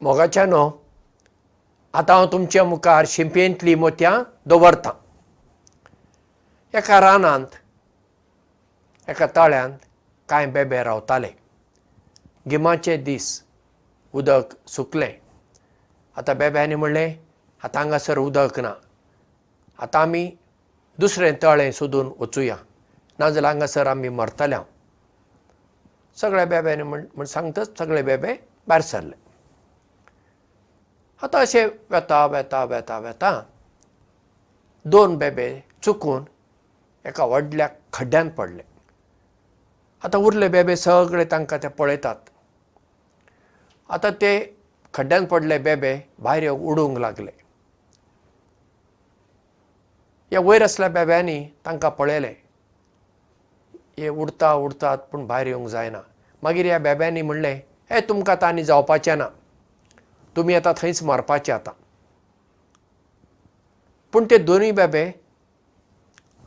मोगाच्या न्हू? आतां हांव तुमच्या मुखार शिंपयेंतलीं मोतयां दवरतां. एका रानांत एका तळ्यांत कांय बेबे रावताले. गिमाचे दीस उदक सुकलें. आतां बेब्यांनी म्हणलें आतां हांगासर उदक ना. आतां आमी दुसरें तळें सोदून वचुया. नाजाल्यार हांगासर आमी मरतले हांव. सगळ्या बेब्यांनी म्हण म्हण सांगतच सगळे बेबे भायर सरले आतां अशें वेता वेता वेता वेता. दोन बेबे चुकून एका व्हडल्या खड्ड्यांत पडले. आतां उरले बेबे सगळे तांकां ते पळयतात. आतां ते खड्ड्यांत पडले बेबे भायर येवंक उडूंक लागले. ह्या वयर आसल्या बेब्यांनी तांकां पळयलें हे उडता उडतात पूण भायर येवंक जायना. मागीर ह्या बेब्यांनी म्हणलें हे तुमकां आतां आनी जावपाचें ना तुमी आतां थंयच मरपाचे आतां. पूण ते दोनूय बेबे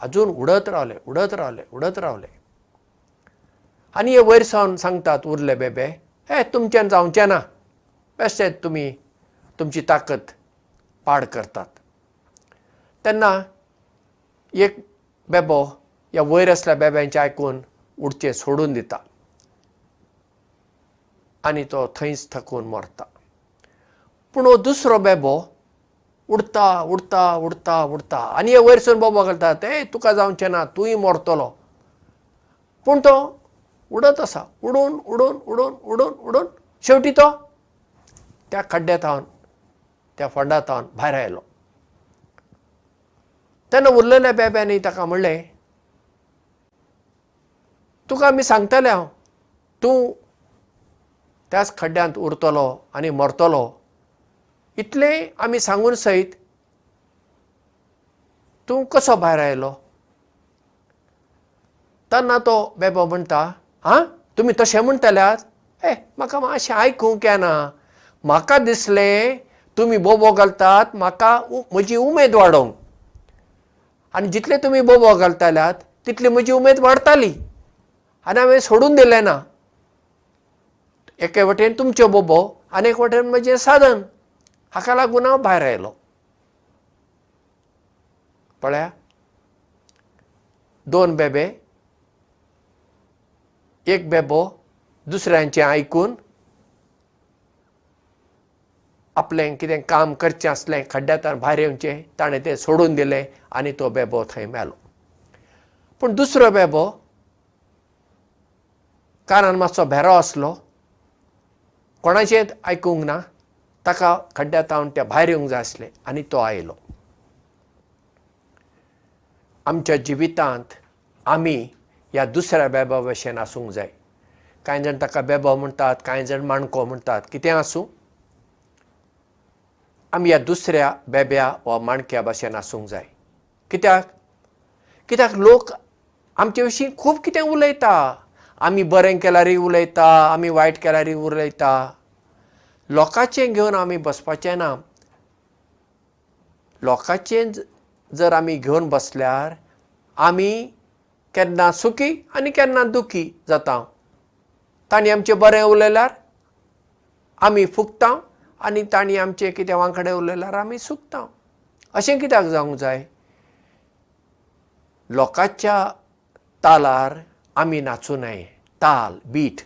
आजून उडत रावले उडत रावले उडत रावले. आनी हे वयर सावन सांगतात उरले बेबे हे तुमच्यान जावचें ना. बेश्टेच तुमी तुमची ताकद पाड करतात. तेन्ना एक बेबो ह्या वयर आसल्या बेब्यांचें आयकून उडचें सोडून दिता. आनी तो थंयच थकून मरता पूण हो दुसरो बेबो उडता उडता उडता उडता. आनी हे वयरसून बोबो घालतात ए तुका जावचें ना तूंय मरतलो. पूण तो उडत आसा. उडून उडून उडून उडून उडून. शेवटी तो त्या खड्ड्यांत हावन त्या फोंडांत हावन भायर आयलो. तेन्ना उरलेल्या बेब्यांनी ताका म्हणलें तुका आमी सांगतले हांव तूं त्याच खड्ड्यांत उरतलो आनी मरतलो इतलें आमी सांगून सयत तूं कसो भायर आयलो? तेन्ना तो बेबो म्हणटा हां? तुमी तशें म्हणटल्यात ए म्हाका मातशें आयकूंक येना. म्हाका दिसलें तुमी बोबो घालतात म्हाका म्हजी उमेद वाडोवंक. आनी जितले तुमी बोबो घालताल्यात तितली म्हजी उमेद वाडटाली आनी हांवें सोडून दिलें ना एके वटेन तुमच्यो बोबो आनी एक वटेन म्हजें साधन हाका लागून हांव भायर आयलो. पळया दोन बेबे एक बेबो दुसऱ्यांचें आयकून आपलें कितें काम करचें आसलें खड्ड्यांतल्यान भायर येवचें ताणें तें सोडून दिलें आनी तो बेबो थंय मेलो. पूण दुसरो बेबो कानान मातसो भेरो आसलो कोणाचेंच आयकूंक ना ताका खड्ड्यांत हावन त्या भायर येवंक जाय आसलें आनी तो आयलो. आमच्या जिवितांत आमी ह्या दुसऱ्या बेबा भशेन आसूंक जाय. कांय जाण ताका बेबो म्हणटात कांय जाण माणको म्हणटात कितें आसूं? आमी ह्या दुसऱ्या बेब्या वा माणक्या भशेन आसूंक जाय. कित्याक? कित्याक लोक आमचे विशीं खूब कितें उलयता. आमी बरें केल्यारय उलयता आमी वायट केल्यारय उलयता लोकांचें घेवन आमी बसपाचें ना. लोकांचें जर आमी घेवन बसल्यार आमी केन्ना सुखी आनी केन्ना दुखी जाता. तांणी आमचें बरें उलयल्यार आमी फुगता आनी तांणी आमचें कितें वांकडे उलयल्यार आमी सुकता अशें कित्याक जावंक जाय? लोकांच्या तालार आमी नाचूं नये. ताल बीट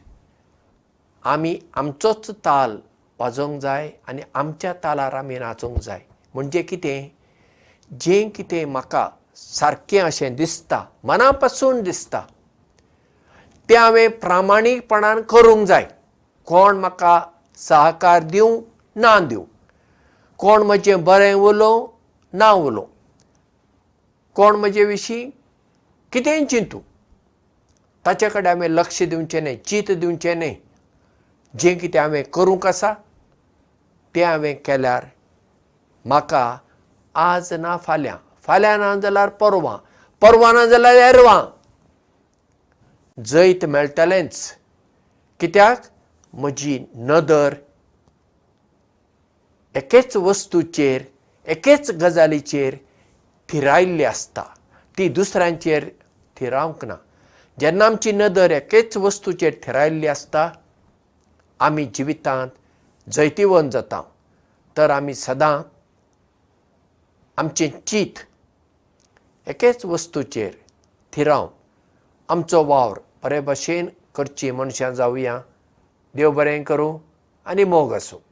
आमी आमचोच ताल वाजोवंक जाय आनी आमच्या तालार आमी नाचूंक जाय. म्हणजे कितें? जें कितें म्हाका सारकें अशें दिसता मना पासून दिसता तें हांवें प्रामाणीकपणान करूंक जाय. कोण म्हाका सहकार दिवं? ना दिवं. कोण म्हजें बरें उलोवं? ना उलोवं. कोण म्हजे विशीं? कितेंय चिंतूं? ताचे कडेन हांवें लक्ष दिवचें न्हय चिंत दिवचें न्हय. जें कितें हांवें करूंक आसा तें हांवें केल्यार म्हाका आज ना फाल्यां. फाल्यां ना जाल्यार परवां. परवां ना जाल्यार एरवां. जैत मेळटलेंच. कित्याक? म्हजी नदर एकेच वस्तूचेर एकेच गजालीचेर थिरायिल्ली आसता. ती दुसऱ्यांचेर थिरावंक ना. जेन्ना आमची नदर एकेच वस्तूचेर थिरायिल्ली आसता आमी जिवितांत जैतिवंत जाता। तर आमी सदां आमचें चीत एकेच वस्तूचेर थिरावन आमचो वावर बरे भशेन करची मनशां जावया देव बरें करूं आनी मोग आसूं